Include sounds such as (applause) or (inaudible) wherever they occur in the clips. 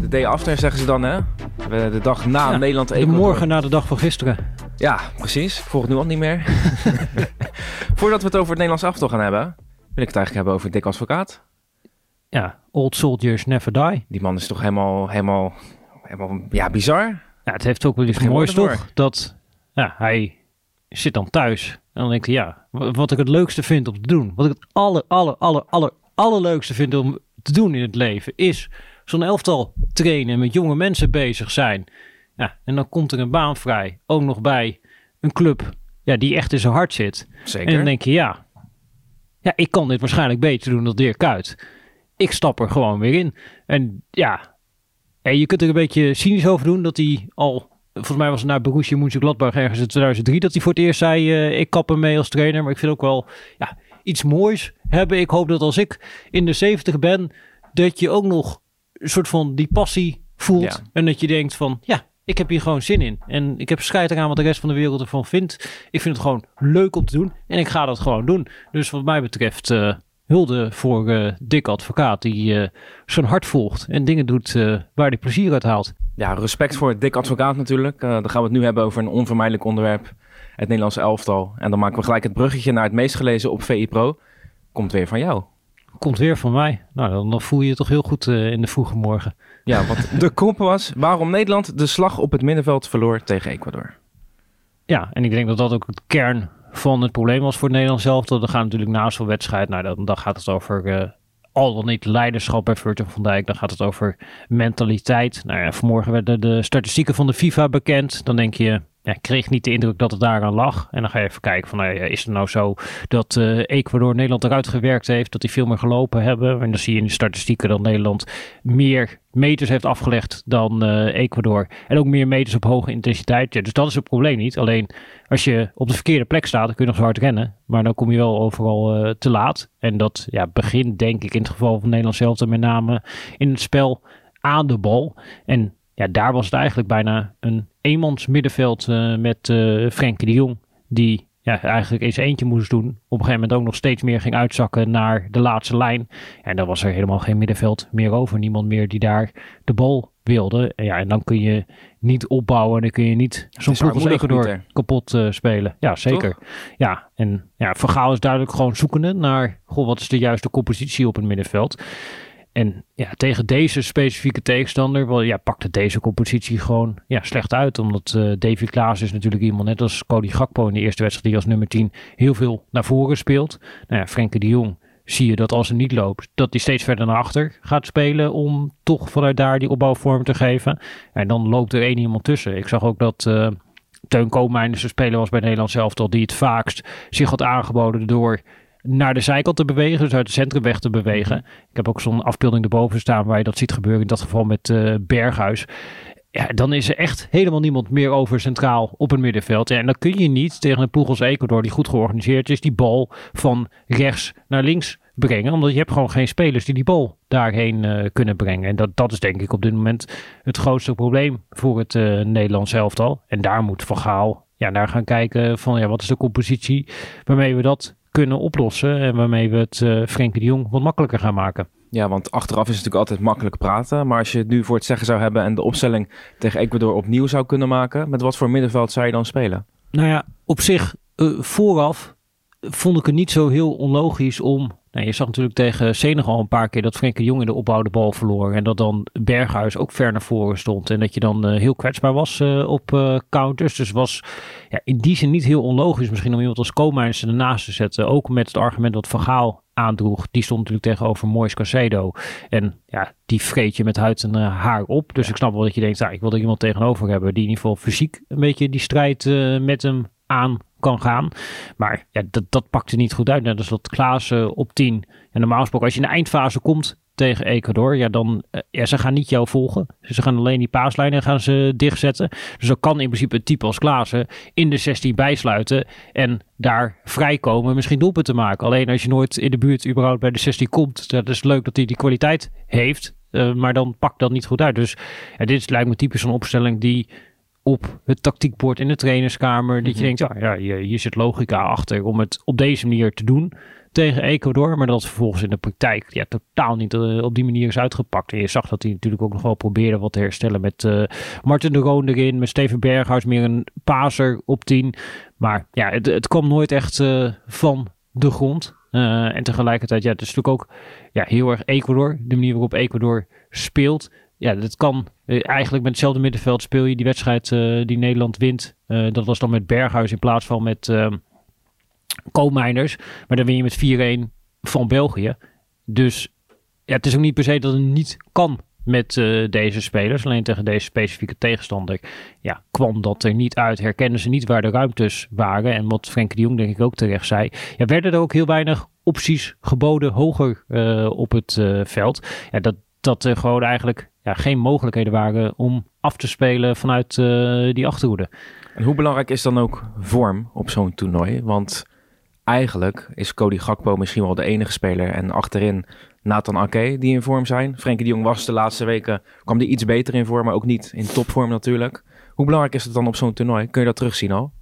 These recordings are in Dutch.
De day after zeggen ze dan, hè? De dag na Ja, Nederland De Ecuador. morgen na de dag van gisteren. Ja, precies. Ik volg het nu al niet meer. (laughs) Voordat we het over het Nederlands aftal gaan hebben, wil ik het eigenlijk hebben over Dick Advocaat. Ja, old soldiers never die. Die man is toch helemaal, helemaal, helemaal ja, bizar. Ja, het heeft ook wel iets moois toch? Dat ja, hij zit dan thuis. En dan denkt hij, ja, wa- wat ik het leukste vind om te doen. Wat ik het aller, aller, aller, aller, allerleukste vind om te doen in het leven. Is zo'n elftal trainen en met jonge mensen bezig zijn. Ja, en dan komt er een baan vrij. Ook nog bij een club ja, die echt in zijn hart zit. Zeker. En dan denk je, ja, ja, ik kan dit waarschijnlijk beter doen dan Dirk Kuyt. Ik stap er gewoon weer in. En ja, en je kunt er een beetje cynisch over doen dat hij al, volgens mij was het naar Borussia Mönchengladbach ergens in 2003 dat hij voor het eerst zei, eh, ik kap ermee als trainer. Maar ik vind ook wel ja, iets moois hebben. Ik hoop dat als ik in de 70 ben, dat je ook nog een soort van die passie voelt. Ja. En dat je denkt van, ja, ik heb hier gewoon zin in. En ik heb scheid eraan wat de rest van de wereld ervan vindt. Ik vind het gewoon leuk om te doen. En ik ga dat gewoon doen. Dus wat mij betreft, eh, hulde voor eh Dick Advocaat. Die eh, zijn hart volgt en dingen doet waar hij plezier uit haalt. Ja, respect voor Dick Advocaat natuurlijk. Dan gaan we het nu hebben over een onvermijdelijk onderwerp. Het Nederlandse elftal. En dan maken we gelijk het bruggetje naar het meest gelezen op VI Pro. Komt weer van jou. Komt weer van mij. Nou, dan, dan voel je je toch heel goed eh, in de vroege morgen. Ja, want (laughs) de kop was waarom Nederland de slag op het middenveld verloor tegen Ecuador. Ja, en ik denk dat dat ook het kern van het probleem was voor het Nederlands zelf. Dat gaat natuurlijk naast zo'n wedstrijd, nou, dan, dan gaat het over eh, al dan niet leiderschap bij Virgil van Dijk. Dan gaat het over mentaliteit. Nou ja, vanmorgen werden de statistieken van de FIFA bekend. Dan denk je, ik kreeg niet de indruk dat het daaraan lag. En dan ga je even kijken van, nou is het nou zo dat eh, Ecuador Nederland eruit gewerkt heeft? Dat die veel meer gelopen hebben? En dan zie je in de statistieken dat Nederland meer meters heeft afgelegd dan eh, Ecuador. En ook meer meters op hoge intensiteit. Ja, dus dat is het probleem niet. Alleen als je op de verkeerde plek staat, dan kun je nog zo hard rennen. Maar dan kom je wel overal eh, te laat. En dat ja, begint denk ik in het geval van Nederland zelf met name in het spel aan de bal. En ja, daar was het eigenlijk bijna een eenmans middenveld eh, met eh Frenkie de Jong. Die ja, eigenlijk eens eentje moest doen. Op een gegeven moment ook nog steeds meer ging uitzakken naar de laatste lijn. En dan was er helemaal geen middenveld meer over. Niemand meer die daar de bal wilde. En Ja, en dan kun je niet opbouwen. En dan kun je niet zo'n ploeg als Ecuador kapot eh, spelen. Ja, zeker. Ja, en ja, Van Gaal is duidelijk gewoon zoekende naar... Goh, wat is de juiste compositie op het middenveld? En ja, tegen deze specifieke tegenstander wel, ja, pakte deze compositie gewoon ja, slecht uit. Omdat eh Davy Klaas is natuurlijk iemand net als Cody Gakpo in de eerste wedstrijd die als nummer 10 heel veel naar voren speelt. Nou ja, Frenkie de Jong zie je dat als hij niet loopt, dat hij steeds verder naar achter gaat spelen om toch vanuit daar die opbouwvorm te geven. En dan loopt er één iemand tussen. Ik zag ook dat eh Teun Koopmeiners een speler was bij Nederland zelf die het vaakst zich had aangeboden door naar de zijkant te bewegen, dus uit de centrumweg te bewegen. Ik heb ook zo'n afbeelding erboven staan waar je dat ziet gebeuren, in dat geval met eh, Berghuis. Ja, dan is er echt helemaal niemand meer over centraal op het middenveld. Ja, en dan kun je niet tegen een ploeg als Ecuador, die goed georganiseerd is, die bal van rechts naar links brengen. Omdat je hebt gewoon geen spelers die die bal daarheen eh, kunnen brengen. En dat, dat is denk ik op dit moment het grootste probleem voor het eh Nederlands elftal. En daar moet Van Gaal ja, naar gaan kijken van ja, wat is de compositie waarmee we dat kunnen oplossen. En waarmee we het eh Frenkie de Jong wat makkelijker gaan maken. Ja, want achteraf is het natuurlijk altijd makkelijk praten. Maar als je het nu voor het zeggen zou hebben en de opstelling tegen Ecuador opnieuw zou kunnen maken, met wat voor middenveld zou je dan spelen? Nou ja, op zich eh, vooraf vond ik het niet zo heel onlogisch om. Nou, je zag natuurlijk tegen Senegal een paar keer dat Frenkie de Jong in de opbouw de bal verloor. En dat dan Berghuis ook ver naar voren stond. En dat je dan eh, heel kwetsbaar was eh, op eh, counters. Dus was ja, in die zin niet heel onlogisch misschien om iemand als Koolmeijers ernaast te zetten. Ook met het argument wat Van Gaal aandroeg. Die stond natuurlijk tegenover Mois Casedo. En ja, die vreet je met huid en haar op. Dus ik snap wel dat je denkt, nou, ik wil er iemand tegenover hebben die in ieder geval fysiek een beetje die strijd met hem aan kan gaan. Maar ja, dat, dat pakte niet goed uit. Net als dat Klaas eh, op 10. En normaal gesproken, als je in de eindfase komt tegen Ecuador, ja, dan uh, ja, ze gaan niet jou volgen. Ze gaan alleen die paaslijnen gaan ze dichtzetten. Dus dan kan in principe een type als Klaassen in de 16 bijsluiten en daar vrijkomen, misschien doelpunten maken. Alleen als je nooit in de buurt überhaupt bij de 16 komt, dat is leuk dat hij die kwaliteit heeft, uh, maar dan pakt dat niet goed uit. Dus ja, dit lijkt me typisch een opstelling die op het tactiekbord in de trainerskamer. Dat je mhm. denkt, ja, ja je, je zit logica achter om het op deze manier te doen tegen Ecuador. Maar dat vervolgens in de praktijk ja, totaal niet uh, op die manier is uitgepakt. En je zag dat hij natuurlijk ook nog wel probeerde wat te herstellen met uh, Martin de Roon erin. Met Steven Berghuis meer een paser op 10. Maar ja, het, het kwam nooit echt uh, van de grond. en tegelijkertijd, ja, het is natuurlijk ook ja, heel erg Ecuador. De manier waarop Ecuador speelt. Ja, dat kan eigenlijk met hetzelfde middenveld speel je die wedstrijd die Nederland wint. dat was dan met Berghuis in plaats van met Koolmijners. Maar dan win je met 4-1 van België. Dus ja, het is ook niet per se dat het niet kan met uh, deze spelers. Alleen tegen deze specifieke tegenstander ja, kwam dat er niet uit. Herkenden ze niet waar de ruimtes waren. En wat Frenkie de Jong denk ik ook terecht zei. Ja, werden er ook heel weinig opties geboden hoger uh, op het uh, veld. Ja, dat, dat er gewoon eigenlijk ja, geen mogelijkheden waren om af te spelen vanuit die achterhoede. En hoe belangrijk is dan ook vorm op zo'n toernooi? Want eigenlijk is Cody Gakpo misschien wel de enige speler. En achterin Nathan Ake die in vorm zijn. Frenkie de Jong was de laatste weken, kwam die iets beter in vorm, maar ook niet in topvorm natuurlijk. Hoe belangrijk is het dan op zo'n toernooi? Kun je dat terugzien al?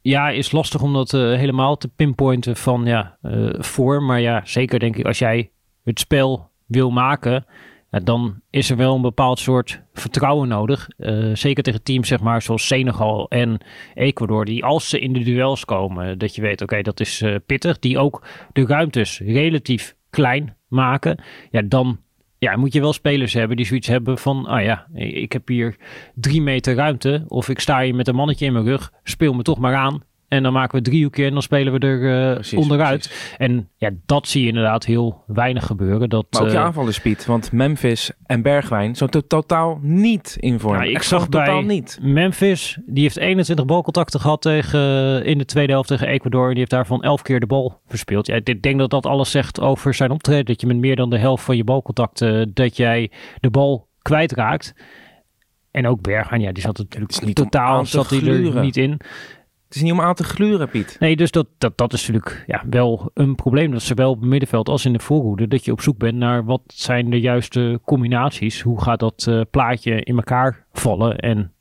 Ja, is lastig om dat uh, helemaal te pinpointen van ja, uh, vorm. Maar ja, zeker denk ik als jij het spel wil maken, dan is er wel een bepaald soort vertrouwen nodig. Uh, zeker tegen teams zeg maar, zoals Senegal en Ecuador, die als ze in de duels komen, dat je weet, oké, dat is uh, pittig. Die ook de ruimtes relatief klein maken. Ja, dan ja, moet je wel spelers hebben die zoiets hebben van, ah ja, ik heb hier drie meter ruimte. Of ik sta hier met een mannetje in mijn rug, speel me toch maar aan. En dan maken we driehoekje en dan spelen we er uh, onderuit. En ja, dat zie je inderdaad heel weinig gebeuren. Dat, maar ook je uh, aanvallen speed. Want Memphis en Bergwijn zijn to totaal niet in vorm. ik zag bij totaal niet. Memphis, die heeft 21 balcontacten gehad tegen, eh, in de tweede helft tegen Ecuador. Die heeft daarvan 11 keer de bal verspeeld. Ja, ik denk dat dat alles zegt over zijn optreden. Dat je met meer dan de helft van je balcontacten, dat jij de bal kwijtraakt. En ook Bergwijn, ja, die zat natuurlijk niet totaal zat hij er niet in. Het is niet om aan te gluren, Piet. Nee, dus dat, dat, dat is natuurlijk ja, wel een probleem. Dat zowel op het middenveld als in de voorhoede. Dat je op zoek bent naar wat zijn de juiste combinaties. Hoe gaat dat uh, plaatje in elkaar vallen? En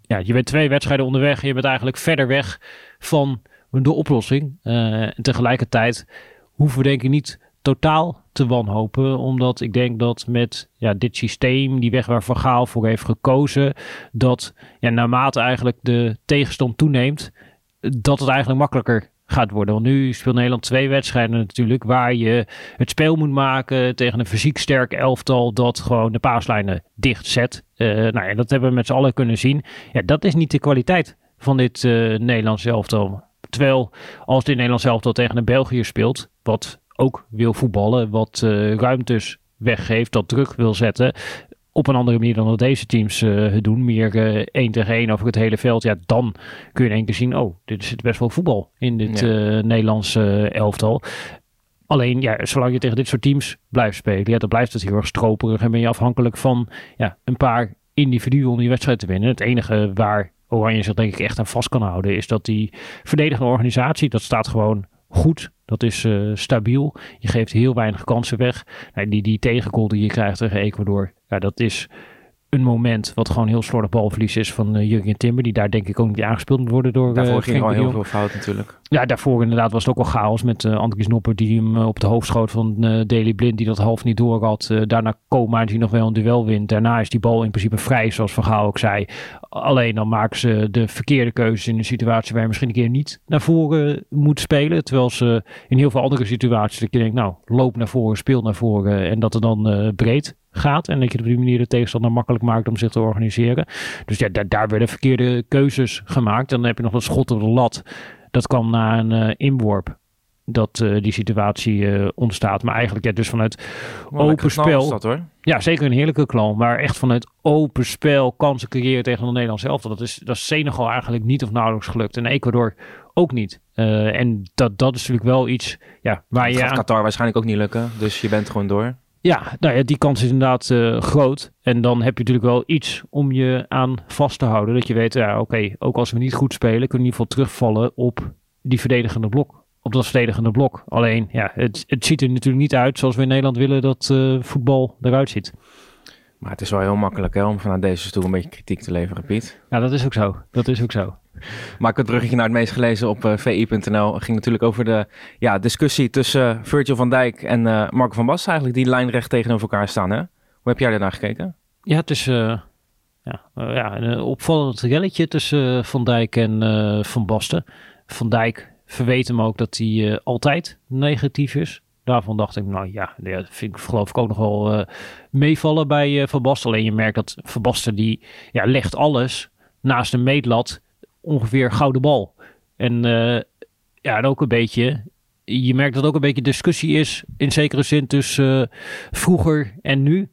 ja, je bent twee wedstrijden onderweg. Je bent eigenlijk verder weg van de oplossing. Uh, en tegelijkertijd hoeven we denk ik niet totaal te wanhopen. Omdat ik denk dat met ja, dit systeem, die weg waar Van Gaal voor heeft gekozen, dat ja, naarmate eigenlijk de tegenstand toeneemt, dat het eigenlijk makkelijker gaat worden. Want nu speelt Nederland twee wedstrijden natuurlijk, waar je het speel moet maken tegen een fysiek sterk elftal dat gewoon de paaslijnen dicht zet. Uh, nou ja, dat hebben we met z'n allen kunnen zien. Ja, dat is niet de kwaliteit van dit uh, Nederlands elftal. Terwijl als dit Nederlands elftal tegen een België speelt, wat ook wil voetballen, wat uh, ruimtes weggeeft, dat druk wil zetten. Op een andere manier dan dat deze teams uh, het doen. Meer uh, één tegen één over het hele veld. Ja, dan kun je in één keer zien, oh, dit zit best wel voetbal in dit ja. Nederlandse elftal. Alleen, ja, zolang je tegen dit soort teams blijft spelen, ja, dan blijft het heel erg stroperig. En ben je afhankelijk van ja, een paar individuen om die wedstrijd te winnen. Het enige waar Oranje zich denk ik echt aan vast kan houden, is dat die verdedigende organisatie, dat staat gewoon goed. Dat is uh, stabiel. Je geeft heel weinig kansen weg. Die, die tegengoal die je krijgt tegen Ecuador, ja, dat is een moment wat gewoon heel slordig balverlies is van uh, Jurgen Timber. Die daar denk ik ook niet aangespeeld moet worden door Daarvoor uh, ging al heel veel fout natuurlijk. Ja, daarvoor inderdaad was het ook al chaos met uh, Andries Nopper die hem op de hoofd schoot van uh, Daily Blind. Die dat half niet door had. daarna Koma die nog wel een duel wint. Daarna is die bal in principe vrij zoals Van Gaal ook zei. Alleen dan maken ze de verkeerde keuzes in een situatie waar je misschien een keer niet naar voren moet spelen. Terwijl ze in heel veel andere situaties dat je denkt nou loop naar voren, speel naar voren. En dat er dan breed gaat. En dat je op die manier de tegenstander makkelijk maakt om zich te organiseren. Dus ja, daar, daar werden verkeerde keuzes gemaakt. En dan heb je nog dat schot op de lat. Dat kwam na een uh, inworp. Dat uh, die situatie uh, ontstaat. Maar eigenlijk ja, dus vanuit open spel. Dat, hoor. Ja, zeker een heerlijke klal. Maar echt vanuit open spel kansen creëren tegen de Nederlands zelf. Dat is, dat is Senegal eigenlijk niet of nauwelijks gelukt. En Ecuador ook niet. en dat, dat is natuurlijk wel iets ja, waar dat je... gaat aan... Qatar waarschijnlijk ook niet lukken. Dus je bent gewoon door. Ja, nou ja, die kans is inderdaad uh, groot. En dan heb je natuurlijk wel iets om je aan vast te houden. Dat je weet, ja, oké, ook als we niet goed spelen, kunnen we in ieder geval terugvallen op die verdedigende blok. Op dat verdedigende blok. Alleen, ja, het, het ziet er natuurlijk niet uit zoals we in Nederland willen dat uh, voetbal eruit ziet. Maar het is wel heel makkelijk hè, om vanuit deze stoel een beetje kritiek te leveren, Piet. Ja, dat is ook zo. Dat is ook zo. Maak een bruggetje naar het meest gelezen op uh, eh, vi.nl. Het ging natuurlijk over de ja, discussie tussen uh, Virgil van Dijk en uh, Marco van Basten eigenlijk. Die lijnrecht tegenover elkaar staan. Hè? Hoe heb jij naar gekeken? Ja, het is ja, ja, een opvallend relletje tussen Van Dijk en Van Basten. Van Dijk verweet hem ook dat hij altijd negatief is. Daarvan dacht ik, nou ja, dat vind ik geloof ik ook nog wel meevallen bij Basten. Alleen je merkt dat Van Basten die ja, legt alles naast een meetlat ongeveer gouden bal. En uh, ja, en ook een beetje, je merkt dat ook een beetje discussie is in zekere zin tussen uh, vroeger en nu.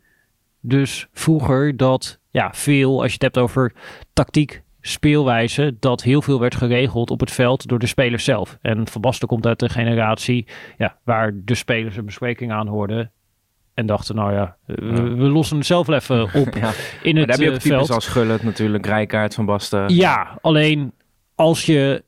Dus vroeger dat ja, veel, als je het hebt over tactiek, speelwijze, dat heel veel werd geregeld op het veld door de spelers zelf. En Van Basten komt uit de generatie ja, waar de spelers een bespreking aan hoorden. En dachten, nou ja, we, lossen het zelf wel even (laughs) op ja. in het daar heb je ook uh, types als Gullit natuurlijk, Rijkaard, Van Basten. Ja, alleen als je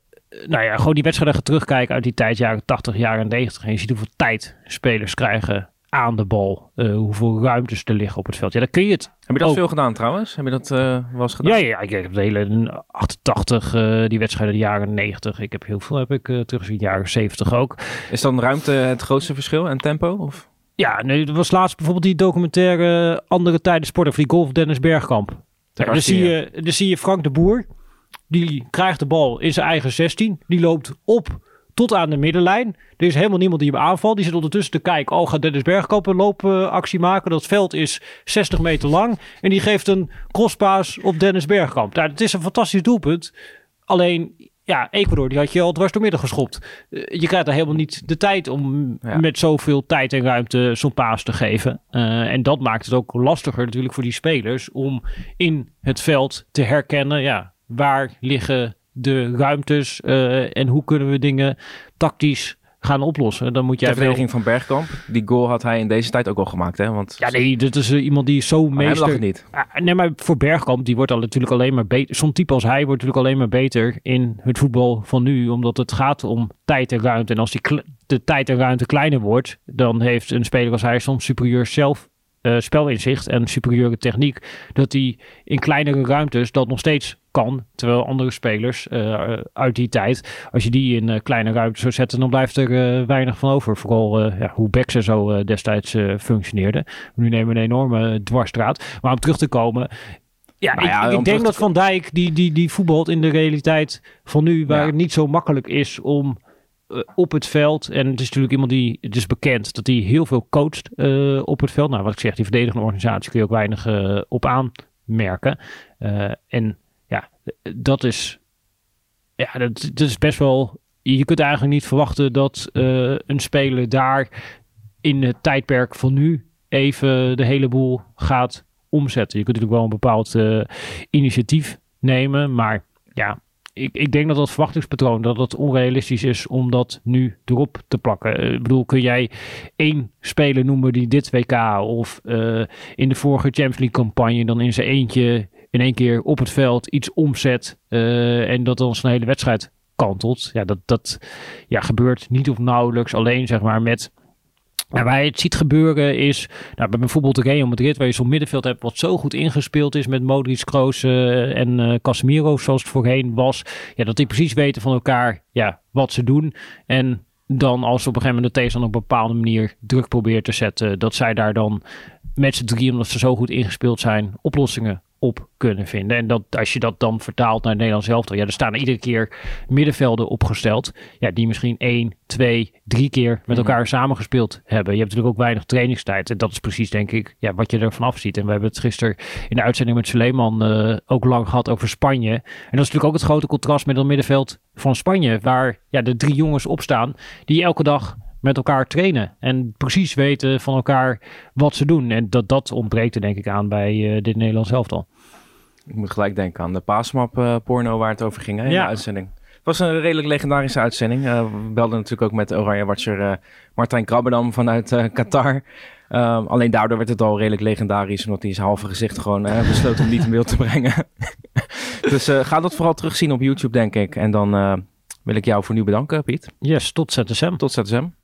nou ja, gewoon die wedstrijden gaat terugkijken uit die tijd, jaren 80, jaren 90. En je ziet hoeveel tijd spelers krijgen aan de bal. Uh, hoeveel ruimtes er liggen op het veld. Ja, dan kun je het. Heb je dat ook. veel gedaan trouwens? Heb je dat uh, wel eens gedaan? Ja, ja, ik heb de hele 88, uh, die wedstrijden, de jaren 90. Ik heb heel veel heb ik teruggezien, jaren 70 ook. Is dan ruimte het grootste verschil en tempo? Of? Ja, nee, er was laatst bijvoorbeeld die documentaire Andere Tijden Sport of die golf Dennis Bergkamp. Ja, dan, zie je, dan zie je Frank de Boer. Die krijgt de bal in zijn eigen 16. Die loopt op tot aan de middenlijn. Er is helemaal niemand die hem aanvalt. Die zit ondertussen te kijken. Oh, gaat Dennis Bergkamp een loopactie maken? Dat veld is 60 meter lang. En die geeft een crosspaas op Dennis Bergkamp. Nou, het is een fantastisch doelpunt. Alleen, ja, Ecuador, die had je al dwars door midden geschopt. Je krijgt er helemaal niet de tijd om ja. met zoveel tijd en ruimte zo'n paas te geven. Uh, en dat maakt het ook lastiger natuurlijk voor die spelers om in het veld te herkennen, ja, waar liggen de ruimtes uh, en hoe kunnen we dingen tactisch gaan oplossen. Dan moet jij de verdediging van Bergkamp. Die goal had hij in deze tijd ook al gemaakt, hè? Want ja, nee, dit is uh, iemand die zo meester. het niet. Uh, nee, maar voor Bergkamp die wordt al natuurlijk alleen maar beter. Zo'n type als hij wordt natuurlijk alleen maar beter in het voetbal van nu, omdat het gaat om tijd en ruimte. En als die de tijd en ruimte kleiner wordt, dan heeft een speler als hij soms superieur zelf uh, spelinzicht en superieure techniek, dat hij in kleinere ruimtes dat nog steeds kan. Terwijl andere spelers uh, uit die tijd, als je die in uh, kleine ruimtes zou zetten, dan blijft er weinig van over. Vooral ja, hoe Beckse zo destijds functioneerde. Nu nemen we een enorme dwarsstraat. Maar om terug te komen, ja, nou ja, ik, ik denk dat Van Dijk, die, die, die voetbalt in de realiteit van nu, waar ja. het niet zo makkelijk is om op het veld. En het is natuurlijk iemand die, het is bekend dat hij heel veel coacht uh, op het veld. Nou, wat ik zeg, die verdedigende organisatie kun je ook weinig uh, op aanmerken. en ja, dat is, ja, dat, dat, is best wel, je kunt eigenlijk niet verwachten dat een speler daar in het tijdperk van nu even de hele boel gaat omzetten. Je kunt natuurlijk wel een bepaald initiatief nemen, maar ja, ik, ik denk dat dat verwachtingspatroon dat het onrealistisch is om dat nu erop te plakken. Ik bedoel, kun jij één speler noemen die dit WK of uh, in de vorige Champions League campagne dan in zijn eentje in één keer op het veld iets omzet uh, en dat dan zijn hele wedstrijd kantelt. Ja, dat, dat ja, gebeurt niet of nauwelijks alleen zeg maar met nou, waar je het ziet gebeuren is, nou, bij bijvoorbeeld Real Madrid, waar je zo'n middenveld hebt wat zo goed ingespeeld is met Modric, Kroos uh, en uh, Casemiro, zoals het voorheen was. Ja, dat die precies weten van elkaar ja, wat ze doen. En dan als op een gegeven moment de tegenstander op een bepaalde manier druk probeert te zetten, dat zij daar dan met z'n drie, omdat ze zo goed ingespeeld zijn, oplossingen op kunnen vinden. En dat als je dat dan vertaalt naar het Nederlands elftal, ja, er staan er iedere keer middenvelden opgesteld, ja, die misschien één, twee, drie keer met elkaar samengespeeld hebben. Je hebt natuurlijk ook weinig trainingstijd en dat is precies, denk ik, ja, wat je ervan afziet. En we hebben het gisteren in de uitzending met Suleiman uh, ook lang gehad over Spanje. En dat is natuurlijk ook het grote contrast met het middenveld van Spanje, waar ja, de drie jongens opstaan die elke dag met elkaar trainen. En precies weten van elkaar wat ze doen. En dat, dat ontbreekt er denk ik aan bij uh, dit Nederlands elftal. Ik moet gelijk denken aan de paasmap uh, porno waar het over ging hè, in ja. de uitzending. Het was een redelijk legendarische uitzending. Uh, we belden natuurlijk ook met Oranje Watcher Martijn Krabbedam vanuit Qatar. Ehm, alleen daardoor werd het al redelijk legendarisch, omdat hij zijn halve gezicht gewoon uh, besloot om niet in beeld te brengen. (laughs) dus uh, ga dat vooral terugzien op YouTube, denk ik. En dan uh, wil ik jou voor nu bedanken, Piet. Yes, tot ZSM. Tot ZSM.